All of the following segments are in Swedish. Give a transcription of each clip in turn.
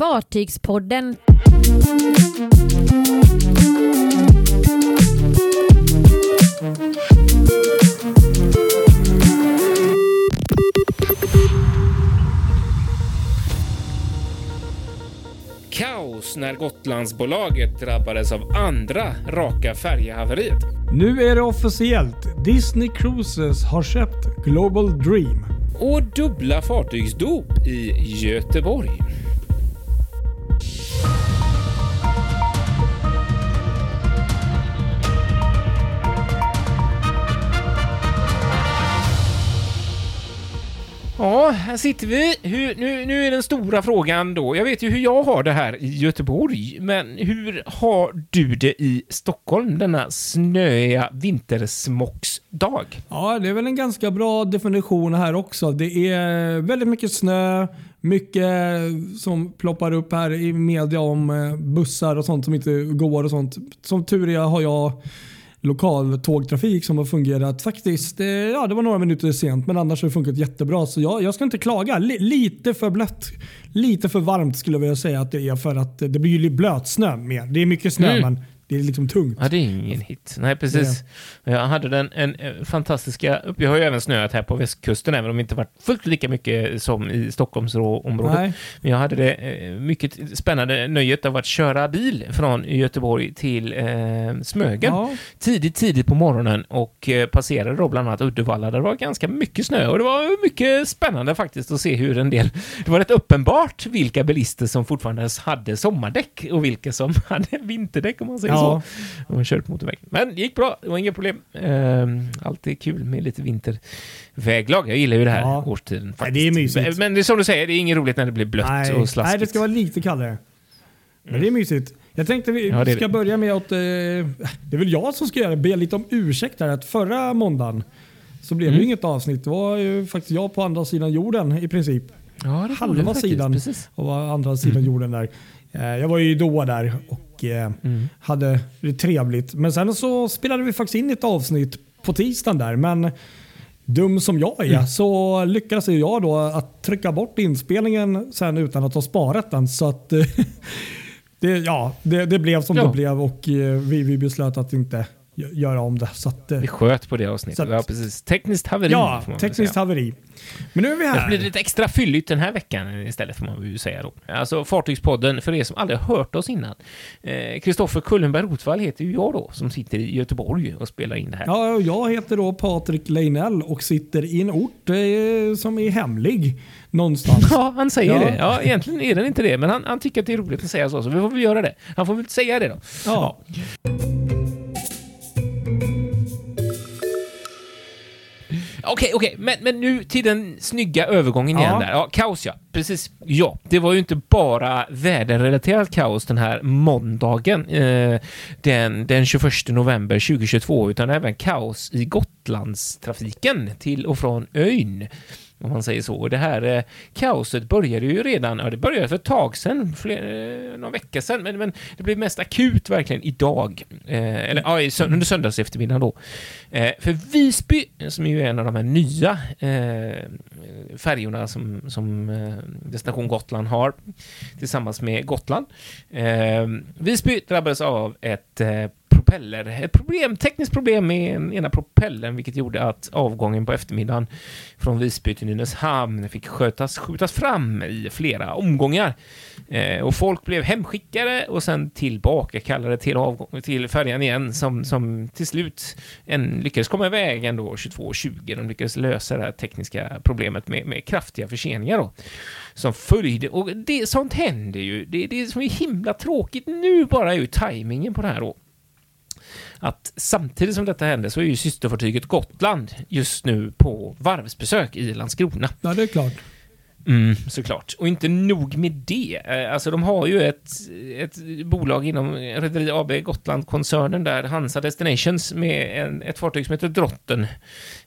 Fartygspodden. Kaos när Gotlandsbolaget drabbades av andra raka färjehaveriet. Nu är det officiellt. Disney Cruises har köpt Global Dream. Och dubbla fartygsdop i Göteborg. Ja, här sitter vi. Hur, nu, nu är den stora frågan då. Jag vet ju hur jag har det här i Göteborg, men hur har du det i Stockholm denna snöiga vintersmocksdag? Ja, det är väl en ganska bra definition här också. Det är väldigt mycket snö, mycket som ploppar upp här i media om eh, bussar och sånt som inte går och sånt. Som tur är har jag lokal tågtrafik som har fungerat faktiskt, eh, ja det var några minuter sent men annars har det funkat jättebra. Så jag, jag ska inte klaga. L lite för blött. Lite för varmt skulle jag vilja säga att det är för att det blir ju blötsnö med. Det är mycket snö Mm. men det är liksom tungt. Ja, det är ingen hit. Nej, precis. Jag hade den en, en fantastiska... Vi har ju även snöat här på västkusten, även om det inte varit fullt lika mycket som i Stockholmsområdet. Nej. Men jag hade det eh, mycket spännande nöjet av att köra bil från Göteborg till eh, Smögen Ja. tidigt, tidigt på morgonen och eh, passerade då bland annat Uddevalla där det var ganska mycket snö och det var mycket spännande faktiskt att se hur en del... Det var rätt uppenbart vilka bilister som fortfarande hade sommardäck och vilka som hade vinterdäck om man säger Ja. Så. Och på motorvägen. Men det gick bra, det var inga problem. Ehm, alltid kul med lite vinterväglag. Jag gillar ju det här Ja. årstiden Nej, det är mysigt. Men, det är som du säger, det är inget roligt när det blir blött Nej. och slaskigt. Nej, det ska vara lite kallare. Men det är mysigt. Jag tänkte vi Ja, det ska det. börja med att... Eh, det är väl jag som ska göra det. Be lite om ursäkt här. Att förra måndagen så blev det Mm. ju inget avsnitt. Det var ju faktiskt jag på andra sidan jorden i princip. Ja, det var det halva faktiskt, sidan Precis. andra sidan jorden där. Eh, Jag var ju Doha där och eh, Mm. hade det trevligt. Men sen så spelade vi faktiskt in ett avsnitt på tisdagen där. Men dum som jag är Mm. så lyckades jag då att trycka bort inspelningen sen utan att ha sparat den. Så att det, ja, det, det blev som Ja. det blev och eh, vi, vi beslöt att inte göra om det. Så att, eh, Vi sköt på det avsnittet. Att- ja, precis. Tekniskt haveri. ja, väl tekniskt säga. haveri. Men nu är vi Det blir här. lite extra fylligt den här veckan istället, får man ju säga då. Alltså Fartygspodden, för er som aldrig har hört oss innan. Eh, Kristoffer Kullenberg Rotvall heter ju jag då, som sitter i Göteborg och spelar in det här. Ja, jag heter då Patrik Leinell och sitter i en ort eh, som är hemlig någonstans. Ja, han säger Ja. det. Ja, egentligen är den inte det, men han, han tycker att det är roligt att säga så, så vi får väl göra det. Han får väl säga det då. Ja. Okej, okej, men, men nu till den snygga övergången igen Ja. där. Ja, kaos ja. Precis. Ja, det var ju inte bara väderrelaterat kaos den här måndagen, eh, den, den 21 november 2022, utan även kaos i Gotlandstrafiken till och från ön. Om man säger så. Och det här eh, kaoset började ju redan, ja det började för ett tag sedan, fler, eh, någon vecka sedan, men, men det blev mest akut verkligen idag. Eh, eller ja, i under söndags eftermiddag då. Eh, för Visby, som är ju en av de här nya eh, färjorna som, som eh, Destination Gotland har, tillsammans med Gotland. Eh, Visby drabbades av ett eh, propeller, ett problem, tekniskt problem med ena propellern, vilket gjorde att avgången på eftermiddagen från Visby till Nynäshamn fick skötas, skjutas fram i flera omgångar. Eh, och folk blev hemskickade och sen tillbaka kallade till, avgång, till färjan igen som, som till slut en, lyckades komma iväg ändå 22.20. De lyckades lösa det här tekniska problemet med, med kraftiga förseningar då, som följde. Och det, sånt händer ju. Det, det som är himla tråkigt nu bara är ju tajmingen på det här då att samtidigt som detta händer så är ju systerfartyget Gotland just nu på varvsbesök i Landskrona. ja, det är klart. Mm, såklart. Och inte nog med det. Eh, Alltså de har ju ett, ett bolag inom Rederi AB Gotland-koncernen där, Hansa Destinations, med en, ett fartyg som heter Drotten.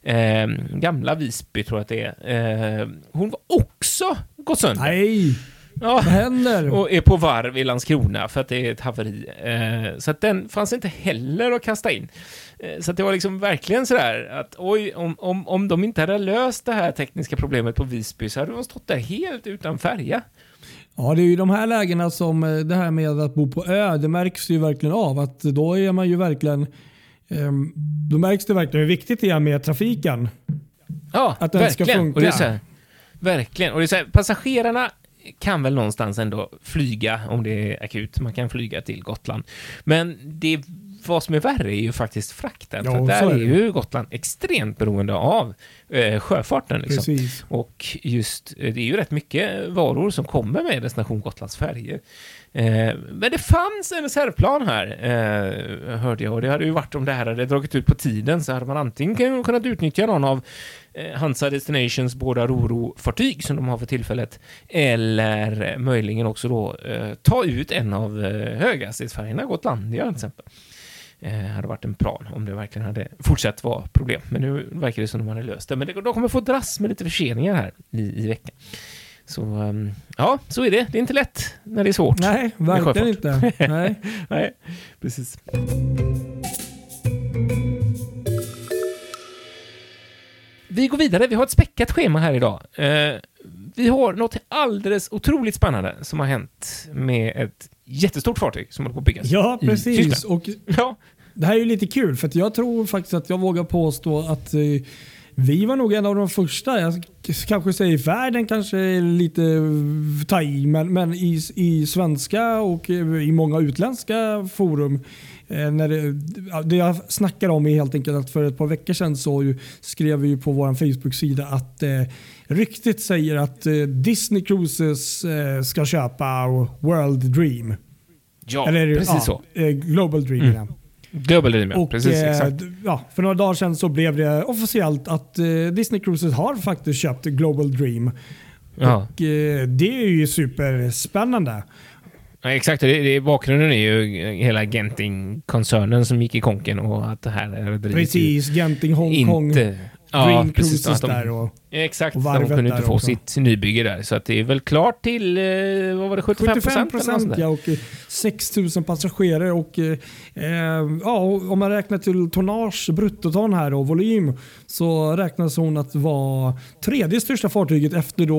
Eh, gamla Visby tror jag att det är. Eh, hon var också gått sönder. Nej, Ja. vad händer? Och är på varv i Landskrona för att det är ett haveri. Eh, så att den fanns inte heller att kasta in. Eh, så att det var liksom verkligen sådär att oj, om, om, om de inte hade löst det här tekniska problemet på Visby så hade de stått där helt utan färja. Ja, det är ju de här lägena som eh, det här med att bo på ö, det märks ju verkligen av. att Då är man ju verkligen ehm, då märks det verkligen hur viktigt det är med trafiken. Ja, Att den verkligen. ska funka. Och det är så här, verkligen. Och det är så här, passagerarna kan väl någonstans ändå flyga om det är akut. Man kan flyga till Gotland. Men det vad som är värre är ju faktiskt frakten. Ja, för där är är ju Gotland extremt beroende av eh, sjöfarten. Liksom. Precis. Och just, eh, det är ju rätt mycket varor som kommer med Destination Gotlands färger. Eh, men det fanns en reservplan här, eh, hörde jag. Och det hade ju varit om det här hade dragit ut på tiden så hade man antingen kunnat utnyttja någon av eh, Hansa Destinations båda Roro-fartyg som de har för tillfället. Eller eh, möjligen också då eh, ta ut en av eh, höghastighetsfärjorna, Gotlandia till exempel. Eh, hade varit en plan om det verkligen hade fortsatt vara problem. Men nu verkar det som att de hade löst det. Men det, de kommer få dras med lite förseningar här i, i veckan. Så ehm, ja, så är det. Det är inte lätt när det är svårt. Nej, verkligen inte. Nej. Nej, precis. Vi går vidare. Vi har ett späckat schema här idag. Eh, vi har något alldeles otroligt spännande som har hänt med ett jättestort fartyg som håller på att byggas Ja, precis. Och Ja, det här är ju lite kul för att jag tror faktiskt att jag vågar påstå att eh, vi var nog en av de första, jag kanske säger i världen kanske är lite eh, ta i, men, men i, i svenska och eh, i många utländska forum när det, det jag snackar om är helt enkelt att för ett par veckor sedan så skrev vi på vår Facebook-sida att eh, ryktet säger att eh, Disney Cruises eh, ska köpa World Dream. ja Eller, precis ja, så. eh, Global Dream. Mm. ja. Global Dream, ja. Och, Precis, eh, exakt. ja, för några dagar sedan så blev det officiellt att eh, Disney Cruises har faktiskt köpt Global Dream. Ja. Och, eh, det är ju superspännande. Ja, exakt, det, det, bakgrunden är ju hela Genting-koncernen som gick i konken och att det här är Precis, Genting Hongkong, inte... Dream precis, Cruises att de- där. Och Exakt, Och de kunde inte få också. sitt nybygge där. Så att det är väl klart till, eh, vad var det, 75 75 procent? procent ja, och eh, 6 000 passagerare. Och, eh, eh, ja, och om man räknar till tonnage, bruttoton här och volym så räknas hon att vara tredje största fartyget efter då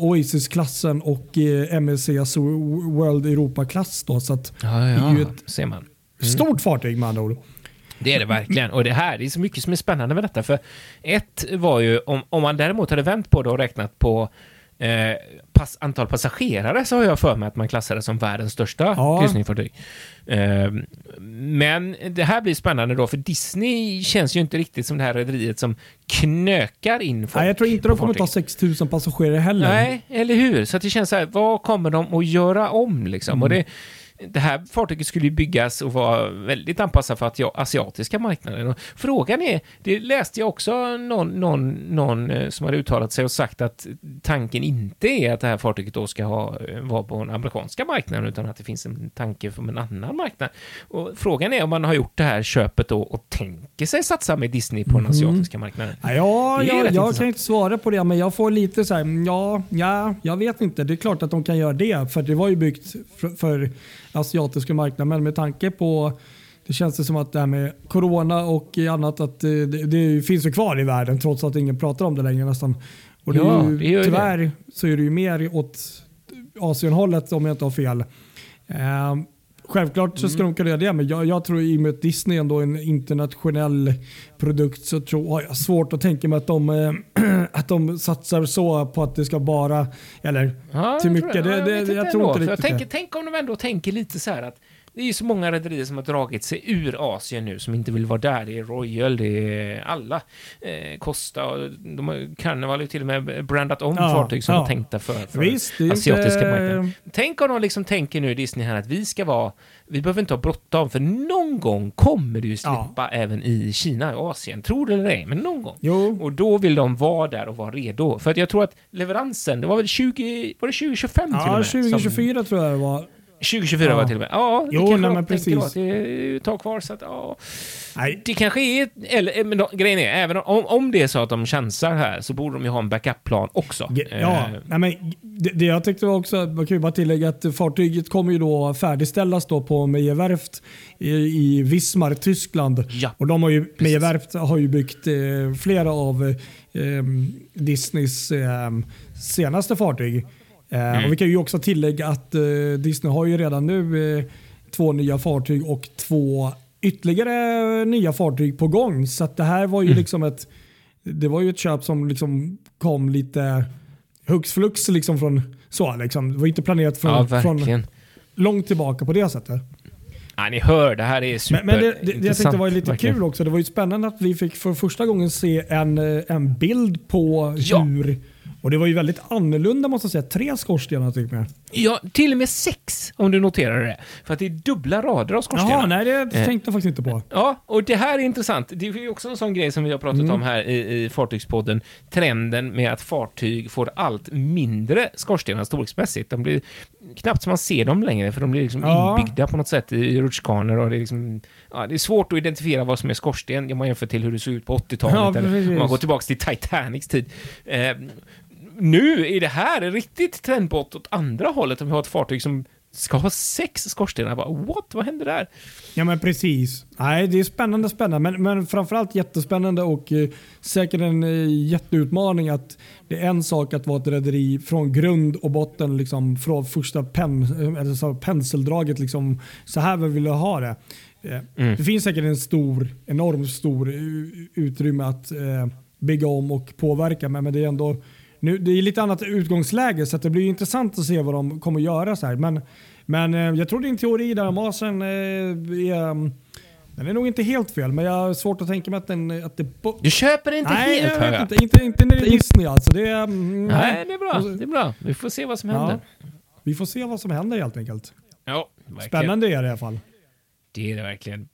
Oasis-klassen och eh, MSCs World Mm. Europa-klass. Så att Ja, Det är ja, ju ett- ser man. stort fartyg med andra ord. Det är det verkligen. Och det här, det är så mycket som är spännande med detta. För ett var ju, om, om man däremot hade vänt på det och räknat på eh, pass, antal passagerare så har jag för mig att man klassar det som världens största Ja. kryssningsfartyg. Eh, men det här blir spännande då, för Disney känns ju inte riktigt som det här rederiet som knökar in folk Nej, jag tror inte de kommer fartyg. ta 6 000 passagerare heller. Nej, eller hur? Så det känns så här, vad kommer de att göra om liksom? Och det, det här fartyget skulle ju byggas och vara väldigt anpassat för att ja, asiatiska marknaden. Och frågan är, det läste jag också någon, någon, någon eh, som hade uttalat sig och sagt att tanken inte är att det här fartyget då ska ha, eh, vara på den amerikanska marknaden utan att det finns en tanke för en annan marknad. Och frågan är om man har gjort det här köpet då och tänker sig satsa med Disney på den asiatiska marknaden. Ja, ja, jag, jag kan inte svara på det, men jag får lite så här, ja, ja, jag vet inte. Det är klart att de kan göra det, för det var ju byggt för, för asiatiska marknaden. Men med tanke på, det känns det som att det här med corona och annat, att eh, det, det finns ju kvar i världen trots att ingen pratar om det längre nästan. Och det Ja, ju, det gör tyvärr så är det ju mer åt Asienhållet om jag inte har fel. Eh, Självklart så ska Mm. de kunna göra det, men jag, jag tror i och med att Disney ändå är en internationell produkt så tror, har jag svårt att tänka mig att de, eh, att de satsar så på att det ska bara, eller Ja, till mycket. Det- det- jag tror inte riktigt det. Tänk om de ändå tänker lite så här att det är ju så många rederier som har dragit sig ur Asien nu som inte vill vara där. Det är Royal, det är alla. Eh, Costa och de har, Carnival har till och med brandat om Ja, fartyg som ja. var tänkta för, för Visst, asiatiska inte, marknaden. Tänk om de liksom tänker nu Disney här att vi ska vara, vi behöver inte ha bråttom för någon gång kommer det ju slippa även i Kina och Asien. Tror det eller ej, men någon gång. Jo, Och då vill de vara där och vara redo. För att jag tror att leveransen, det var väl 20, var det 2025 till och ja, med? Som- 2024 tror jag det var. 2024 Ja. var det till och med. Ja, det Jo, kanske nej, men precis. att det är ett tag kvar. Så att, ja. Nej, Det kanske är, eller men då, grejen är, även om, om det är så att de chansar här så borde de ju ha en backup-plan också. Ja, Eh, nej, men det, det jag tyckte var också, man kan ju bara tillägga att fartyget kommer ju då färdigställas då på Meijerwerft i, i Wismar, Tyskland. Ja. Och de har ju, Meijerwerft har ju byggt eh, flera av eh, Disneys eh, senaste fartyg. Eh, och vi kan ju också tillägga att eh, Disney har ju redan nu eh, två nya fartyg och två ytterligare nya fartyg på gång. Så det här var ju Mm. liksom ett det var ju ett köp som liksom kom lite hux flux liksom från så. Liksom. Det var inte planerat Ja, från, från verkligen. långt tillbaka på det sättet. Ja, ni hör, det här är super Men, men det, det, det jag tänkte var lite verkligen. kul också. Det var ju spännande att vi fick för första gången se en, en bild på Ja. hur... Och det var ju väldigt annorlunda måste jag säga. Tre skorstenar typ med. Ja, till och med sex om du noterar det. För att det är dubbla rader av skorstenar. Jaha, nej det Eh. tänkte jag faktiskt inte på. Ja, och det här är intressant. Det är ju också en sån grej som vi har pratat Mm. om här i, i Fartygspodden. Trenden med att fartyg får allt mindre skorstenar storleksmässigt. De blir knappt som man ser dem längre, för de blir liksom Ja. inbyggda på något sätt i rutschkanor och det är liksom... Ja, det är svårt att identifiera vad som är skorsten om man jämför till hur det såg ut på 80-talet Ja, eller om man går tillbaka till Titanics tid. Eh, nu är det här riktigt trendbrott åt andra hållet, om vi har ett fartyg som ska ha sex skorstenar. Bara, What? Vad händer där? Ja men precis. Nej, det är spännande, spännande. Men, men framförallt jättespännande och eh, säkert en eh, jätteutmaning att det är en sak att vara ett rederi från grund och botten, liksom, från första pen, eh, eller så, penseldraget. Liksom, så här vill vi ha det. Eh, Mm. Det finns säkert en stor, enormt stor eh, utrymme att eh, bygga om och påverka med, men det är ändå nu, det är lite annat utgångsläge så att det blir intressant att se vad de kommer göra. Så här. Men, men eh, jag tror din teori där om asen eh, är, mm, den är nog inte helt fel, men jag har svårt att tänka mig att, den, att det... Du köper det inte Nej, helt, jag vet jag. inte, inte. Inte när det är Disney alltså. Det är, mm, Nej, det är bra. Det är bra. Vi får se vad som Ja. händer. Vi får se vad som händer helt enkelt. Ja, verkligen. Spännande är det i alla fall. Det är det verkligen.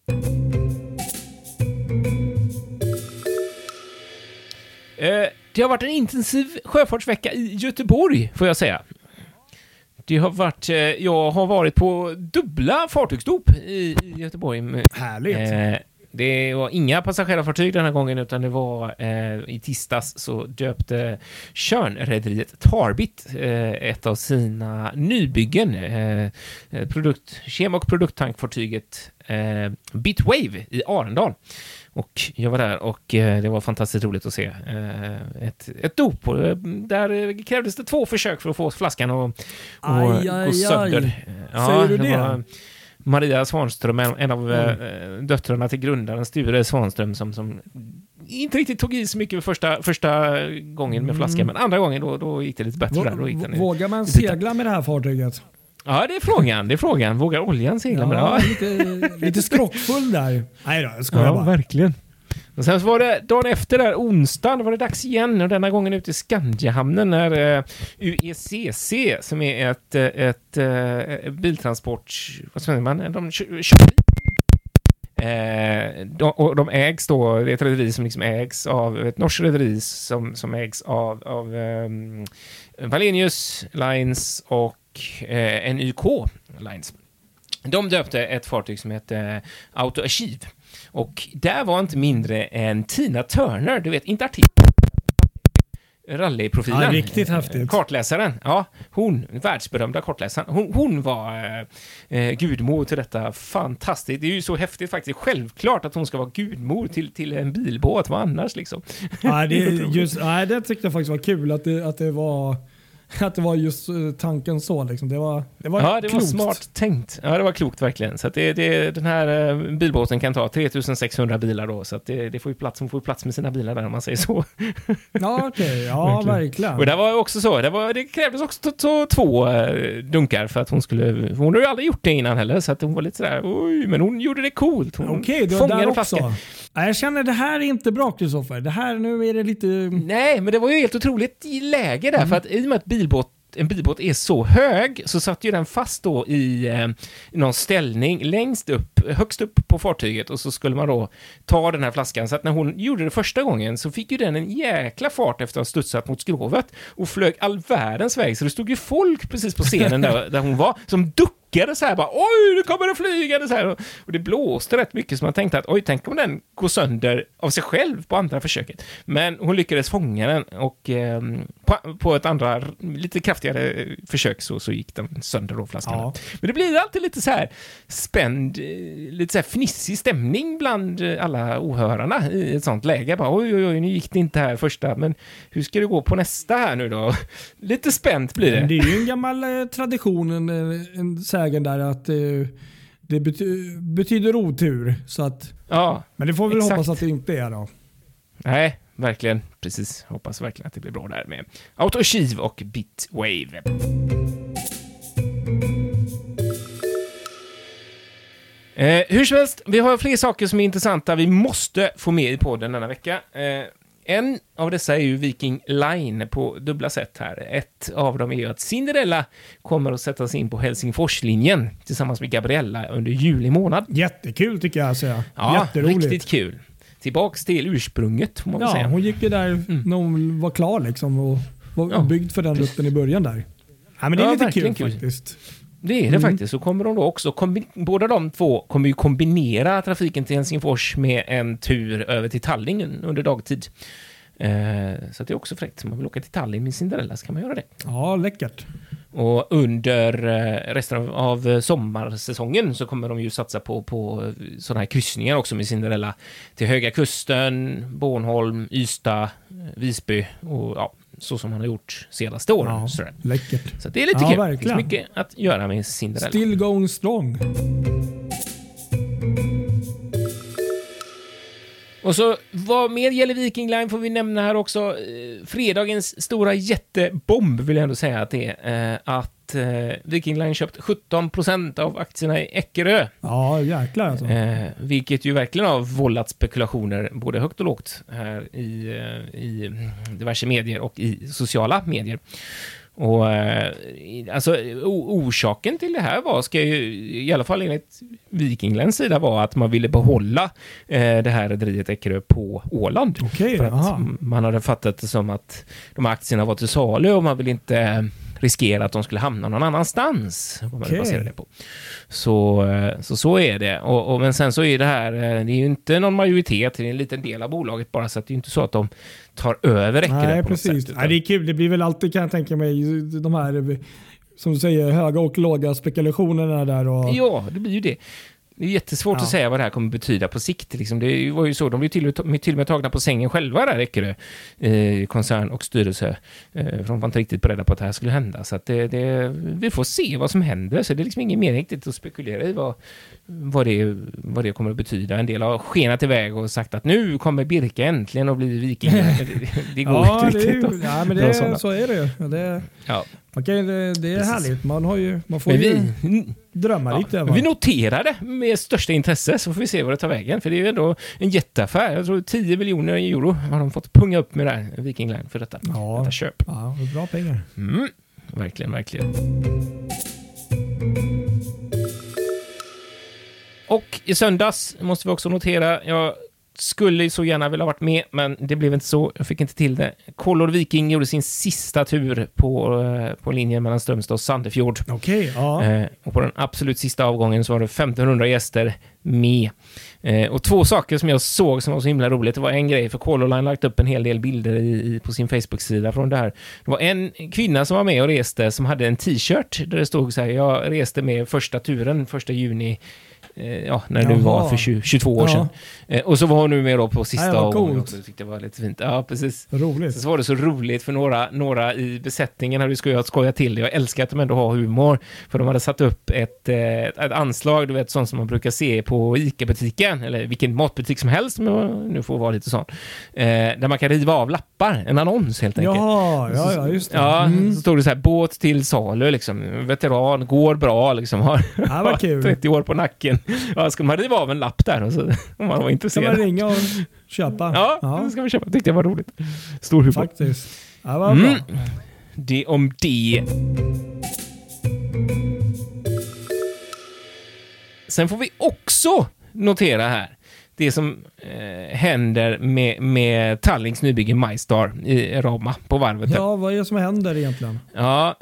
Eh, Det har varit en intensiv sjöfartsvecka i Göteborg, får jag säga. Det har varit, eh, jag har varit på dubbla fartygsdop i, Göteborg. Härligt. Eh, det var inga passagerarfartyg den här gången, utan det var eh, i tisdags så döpte Tjörnrederiet Tarbit eh, ett av sina nybyggen, eh, eh, produkt, kem och produkttankfartyget eh, Bitwave i Arendal. Och jag var där och eh, det var fantastiskt roligt att se eh, ett, ett dop. Eh, där krävdes det två försök för att få flaskan att gå sönder. Säger du det? Maria Svanström, en, av Mm. döttrarna till grundaren Sture Svanström, som, som inte riktigt tog i så mycket första, första gången med Mm. flaskan, men andra gången då, då gick det lite bättre. där. Då gick den i- Vågar man segla med det här fartyget? Ja, det är frågan. Det är frågan. Vågar oljan segla med? Ja, lite, lite skrockfull där. Nej då, jag skojar ja bara. verkligen. Och sen så var det dagen efter där, onsdagen, var det dags igen och denna gången ute i Skandiahamnen när eh, UECC, som är ett, eh, ett, eh, biltransport... Vad säger man? De kör, kör Eh, de, och de ägs då, det är ett rederi som liksom ägs av ett norskt rederi som, som ägs av, av um, Wallenius Lines och eh, NYK Lines. De döpte ett fartyg som hette Auto Achieve. Och där var inte mindre än Tina Turner, du vet, inte artist. Rallyprofilen. Ja, riktigt häftigt. Kartläsaren. Ja, hon, världsberömda kartläsaren. Hon, hon var eh, eh, gudmor till detta. Fantastiskt. Det är ju så häftigt faktiskt. Självklart att hon ska vara gudmor till, till en bilbåt. Vad annars liksom? Nej, det, just, nej, det tyckte jag faktiskt var kul att det, att det, var, att det var just eh, tanken så. Liksom. Det var, det var Ja, det var smart tänkt. Ja, det var klokt verkligen. Så att det, det, den här eh, bilbåten kan ta 3600 bilar då, så att det, det får ju plats, hon får plats med sina bilar där om man säger så. Ja, okej. Ja, Verkligen. verkligen. Och det var också så, det, var, det krävdes också två eh, dunkar för att hon skulle, hon har ju aldrig gjort det innan heller, så att hon var lite sådär, oj, men hon gjorde det coolt. Hon Okej, var fångade där också. flaskan. Nej, jag känner det här är inte bra Kristoffer. Det här nu är det lite... Nej, men det var ju helt otroligt läge där, för att i och med att bilbåt en bilbåt är så hög så satt ju den fast då i eh, någon ställning längst upp, högst upp på fartyget och så skulle man då ta den här flaskan. Så att när hon gjorde det första gången så fick ju den en jäkla fart efter att ha studsat mot skrovet och flög all världens väg. Så det stod ju folk precis på scenen där, där hon var som duckade så här bara oj, nu kommer det flygande så här. Och, det blåste rätt mycket så man tänkte att oj, tänk om den går sönder av sig själv på andra försöket. Men hon lyckades fånga den och eh, på, på ett andra, lite kraftigare försök så, så gick den sönder då, flaskan. Ja. Men det blir alltid lite så här spänd, eh, lite så här fnissig stämning bland eh, alla åhörarna i ett sånt läge. Bara, oj, oj, oj, nu gick det inte här första, men hur ska det gå på nästa här nu då? Lite spänt blir det. Det är ju en gammal eh, tradition, en, en sägen där att eh, det bety betyder otur. Så att, ja, men det får vi exakt. hoppas att det inte är då. nej, verkligen. Precis. Hoppas verkligen att det blir bra där med Autochiv och Bitwave. Eh, hur som helst, vi har fler saker som är intressanta vi måste få med i podden denna vecka. Eh, en av dessa är ju Viking Line på dubbla sätt här. Ett av dem är ju att Cinderella kommer att sätta sig in på Helsingforslinjen tillsammans med Gabriella under juli månad. Jättekul tycker jag. Så ja. Ja, Jätteroligt. riktigt kul. Tillbaks till ursprunget, får man Ja, säga. hon gick ju där när hon var klar liksom och var Ja. byggd för den rutten i början där. Ja, men det är Ja, lite kul, kul. faktiskt. Det är det Mm. faktiskt. Så kommer de då också, båda de två kommer ju kombinera trafiken till Helsingfors med en tur över till Tallinn under dagtid. Eh, så det är också fräckt. Om man vill åka till Tallinn med Cinderella så kan man göra det. Ja, läckert. Och under eh, resten av, sommarsäsongen så kommer de ju satsa på, på eh, sådana här kryssningar också med Cinderella till Höga Kusten, Bornholm, Ystad, eh, Visby och ja, så som man har gjort senaste åren. Ja. Sådär. Läckert. Så att det är lite Ja, kul. Det verkligen. finns mycket att göra med Cinderella. Still going strong. Och så vad mer gäller Viking Line får vi nämna här också. Eh, fredagens stora jättebomb vill jag ändå säga att det är. Eh, att eh, Viking Line köpt 17% av aktierna i Eckerö. Ja, jäklar alltså. Eh, vilket ju verkligen har vållat spekulationer både högt och lågt här i, eh, i diverse medier och i sociala medier. Och eh, alltså orsaken till det här var, ska ju i alla fall enligt Viking Lines sida var att man ville behålla eh, det här rederiet Eckerö på Åland. Okej, För att man hade fattat det som att de här aktierna var till salu och man vill inte riskera att de skulle hamna någon annanstans. Vad man baserar det på. Så, eh, så så är det. Och, och, men sen så är det här, eh, det är ju inte någon majoritet, det är en liten del av bolaget bara, så att det är inte så att de tar över Eckerö Nej, på något precis. sätt. Nej, det är kul. Det blir väl alltid kan jag tänka mig de här som du säger höga och låga spekulationerna där. Och... Ja, det blir ju det. Det är jättesvårt Ja. att säga vad det här kommer betyda på sikt. Liksom. Det var ju så, de blev till, är till och med tagna på sängen själva där, Eckerö, eh, koncern och styrelse. Eh, för de var inte riktigt beredda på att det här skulle hända. Så det, det, vi får se vad som händer. Så det är liksom ingen mening riktigt att spekulera i vad, vad, det, vad det kommer att betyda. En del har skenat iväg och sagt att nu kommer Birka äntligen att bli viking. det, det, går Ja, inte är, riktigt. ju- ja, men det, så är det ju. Ja, Ju- det, det är Precis. härligt. Man, har ju, man får men ju vi, drömma Ja, lite. va? vi noterar det med största intresse, så får vi se vad det tar vägen. För det är ju ändå en jätteaffär. Jag tror 10 miljoner euro har de fått punga upp med det här, Viking Line, för detta, Ja. detta köp. Ja, bra pengar. Mm. Verkligen, verkligen. Och i söndags måste vi också notera, jag skulle så gärna vilja ha varit med, men det blev inte så. Jag fick inte till det. Color Viking gjorde sin sista tur på, eh, på linjen mellan Strömstad och Sandefjord. Okej, ja. Eh, och på den absolut sista avgången så var det 1500 gäster med. Eh, och två saker som jag såg som var så himla roligt. Det var en grej, för Color Line lagt upp en hel del bilder i, i, på sin Facebook-sida från det här. Det var en kvinna som var med och reste som hade en t-shirt där det stod så här, jag reste med första turen, första juni, ja, när Jaha. var för 20, 22 år Ja. sedan. Eh, och så var hon nu med då på sista Nej, coolt. också. Det tyckte jag var lite fint. Ja, precis. Roligt. Så var det så roligt för några, några i besättningen hade skojat, skojat till det. Jag älskar att de ändå har humor. För de hade satt upp ett, eh, ett, ett anslag, du vet sånt som man brukar se på ICA-butiken, eller vilken matbutik som helst, jag nu får vara lite sån. Eh, där man kan riva av lappar, en annons helt enkelt. Jaha, ja, ja, just det. Ja, Mm. så stod det så här, båt till salu, liksom. Veteran, går bra, liksom. Har, Ja, vad kul. 30 år på nacken. Ja, ska man riva av en lapp där, och så, om man var Kan man intresserad. ringa och köpa? Ja, det ska man köpa. Tyckte jag var roligt. Stor humor. faktiskt. Ja, vad Mm. bra. Det om det. Sen får vi också notera här. det som eh, händer med, med Tallinks nybygge MyStar i Roma på varvet. Ja. Ja, vad är det som händer egentligen?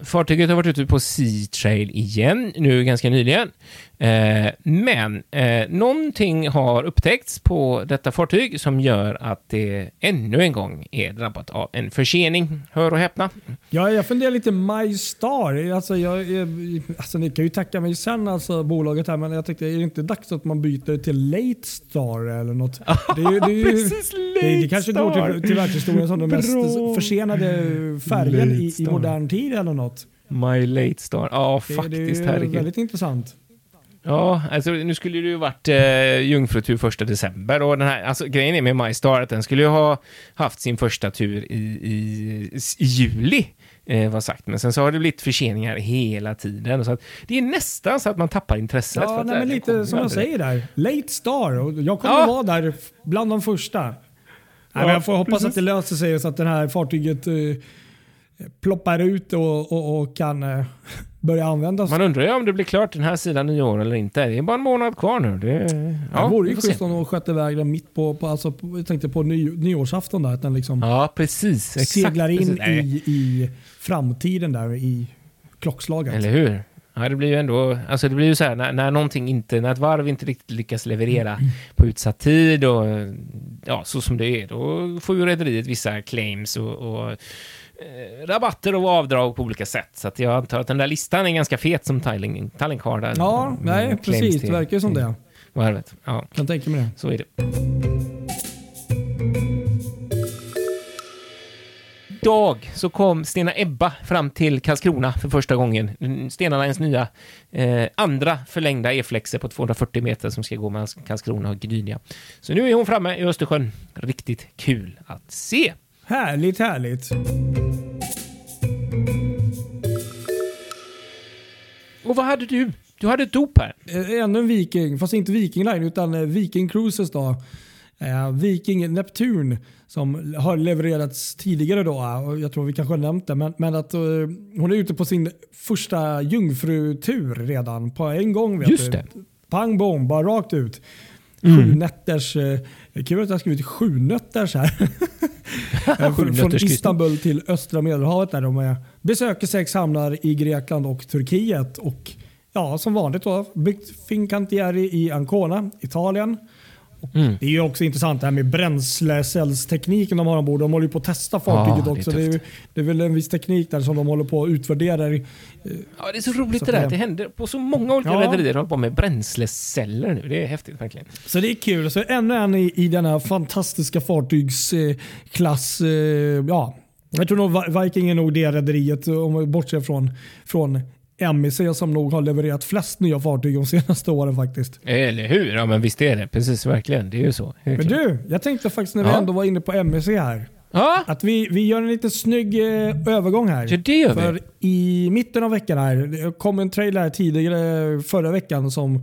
fartyget har varit ute på Sea Trail igen, nu ganska nyligen. Eh, men eh, någonting har upptäckts på detta fartyg som gör att det ännu en gång är drabbat av en försening. Hör och häpna. Ja, jag funderar lite MyStar. Alltså, jag, jag, alltså, ni kan ju tacka mig sen, alltså, bolaget här, men jag tänkte, är det inte dags att man byter till Late Star eller något? Det, är det, är Precis, det, det kanske går Late till, till världshistorien som den mest försenade färgen i, i Late modern tid eller något. My Late Star. Ja, faktiskt. det är herregud. väldigt intressant. Ja, alltså nu skulle det ju varit eh, jungfrutur första december och den här, alltså grejen är med MyStar att den skulle ju ha haft sin första tur i, i, i juli, eh, var sagt, men sen så har det blivit förseningar hela tiden. Så att det är nästan så att man tappar intresset. för Ja, att nej, men lite som jag säger där. Late Star. Och jag kommer Ja. att vara där bland de första. Nej, men Ja, jag får hoppas precis. att det löser sig så att det här fartyget eh, ploppar ut och, och, och kan eh, börja användas. Man undrar ju om det blir klart den här sidan nyår eller inte. Det är bara en månad kvar nu. Det, det vore ju schysst om de sköt iväg den mitt på, på, alltså, på jag tänkte på ny, nyårsafton där. Att den liksom Ja, precis. Exakt, seglar in precis. I, i framtiden där i klockslaget. Eller hur? Ja, det blir ju ändå, alltså det blir ju så här när, när någonting inte, när ett varv inte riktigt lyckas leverera Mm. på utsatt tid och ja, så som det är, då får ju rederiet vissa claims och, och rabatter och avdrag på olika sätt. Så att jag antar att den där listan är ganska fet som Tallink, Tallink har där. Ja, Med nej, precis. Det verkar ju som det. Varvet. Ja, Kan tänka mig det. så är det. Idag så kom Stena Ebba fram till Karlskrona för första gången. Stena Lines nya eh, andra förlängda E-flexer på 240 meter som ska gå mellan Karlskrona och Gdynia. Så nu är hon framme i Östersjön. Riktigt kul att se. Härligt, härligt. Och vad hade du? Du hade ett dop här. Eh, Ännu en Viking, fast inte Viking Line utan eh, Viking Cruises då. Eh, Viking Neptun som har levererats tidigare då. Jag tror vi kanske har nämnt det. Men, men att eh, hon är ute på sin första jungfrutur redan på en gång. Vet Just du. det. Pang bom, bara rakt ut. Mm. Sju nätters, eh, kul att jag har skrivit sju nötters här. Från-. Istanbul till östra medelhavet där de är, besöker sex hamnar i Grekland och Turkiet. Och ja, som vanligt då, byggt Fincantieri i Ancona, Italien. Mm. Det är ju också intressant det här med bränslecellstekniken de har ombord. De håller ju på att testa fartyget Ja, det är också. Det är, det är väl en viss teknik där som de håller på att utvärdera. Ja, det är så roligt Så det där. det- händer på så många olika Ja. rederier håller på med bränsleceller nu. Det är häftigt verkligen. Så det är kul. Så ännu en i, i denna fantastiska fartygsklass. Eh, ja. Jag tror nog Vi- Viking är nog det rederiet, om vi bortser från, från MEC som nog har levererat flest nya fartyg de senaste åren faktiskt. Eller hur? Ja, men visst är det. Precis, verkligen. Det är ju så. Helt Men du, jag tänkte faktiskt när vi Ja. ändå var inne på MEC här. Ja, Att vi, vi gör en lite snygg eh, övergång här. ja, det gör För vi. i mitten av veckan här, det kom en trailer här tidigare förra veckan som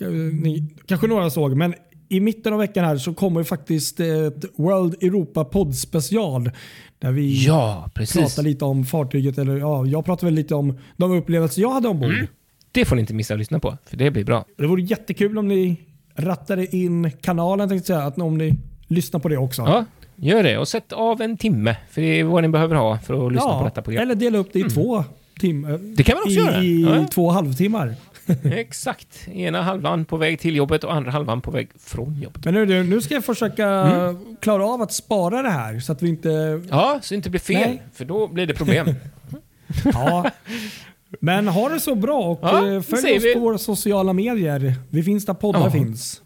eh, ni kanske några såg. Men i mitten av veckan här så kommer faktiskt ett World Europa podd special. Där vi Ja, pratar lite om fartyget. Eller ja, jag pratar väl lite om de upplevelser jag hade ombord. Mm. Det får ni inte missa att lyssna på, för det blir bra. Det vore jättekul om ni rattade in kanalen tänkte jag säga. Att om ni lyssnar på det också. Ja, gör det. Och sätt av en timme, för det är vad ni behöver ha för att lyssna Ja, på detta program. Eller dela upp det i två timmar. Det kan man också I, göra. i Ja. två halvtimmar. Exakt. Ena halvan på väg till jobbet och andra halvan på väg från jobbet. Men nu, du, nu ska jag försöka Mm. klara av att spara det här så att vi inte... Ja, så det inte blir fel, Nej. för då blir det problem. Ja. Men ha det så bra och Ja, eh, följ oss vi. på våra sociala medier. Vi finns där poddar Ja. finns.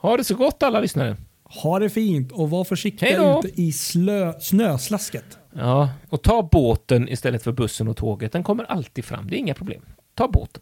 Ha det så gott alla lyssnare. Ha det fint och var försiktiga ute i slö, snöslasket. Ja, och ta båten istället för bussen och tåget. Den kommer alltid fram. Det är inga problem. Ta båten.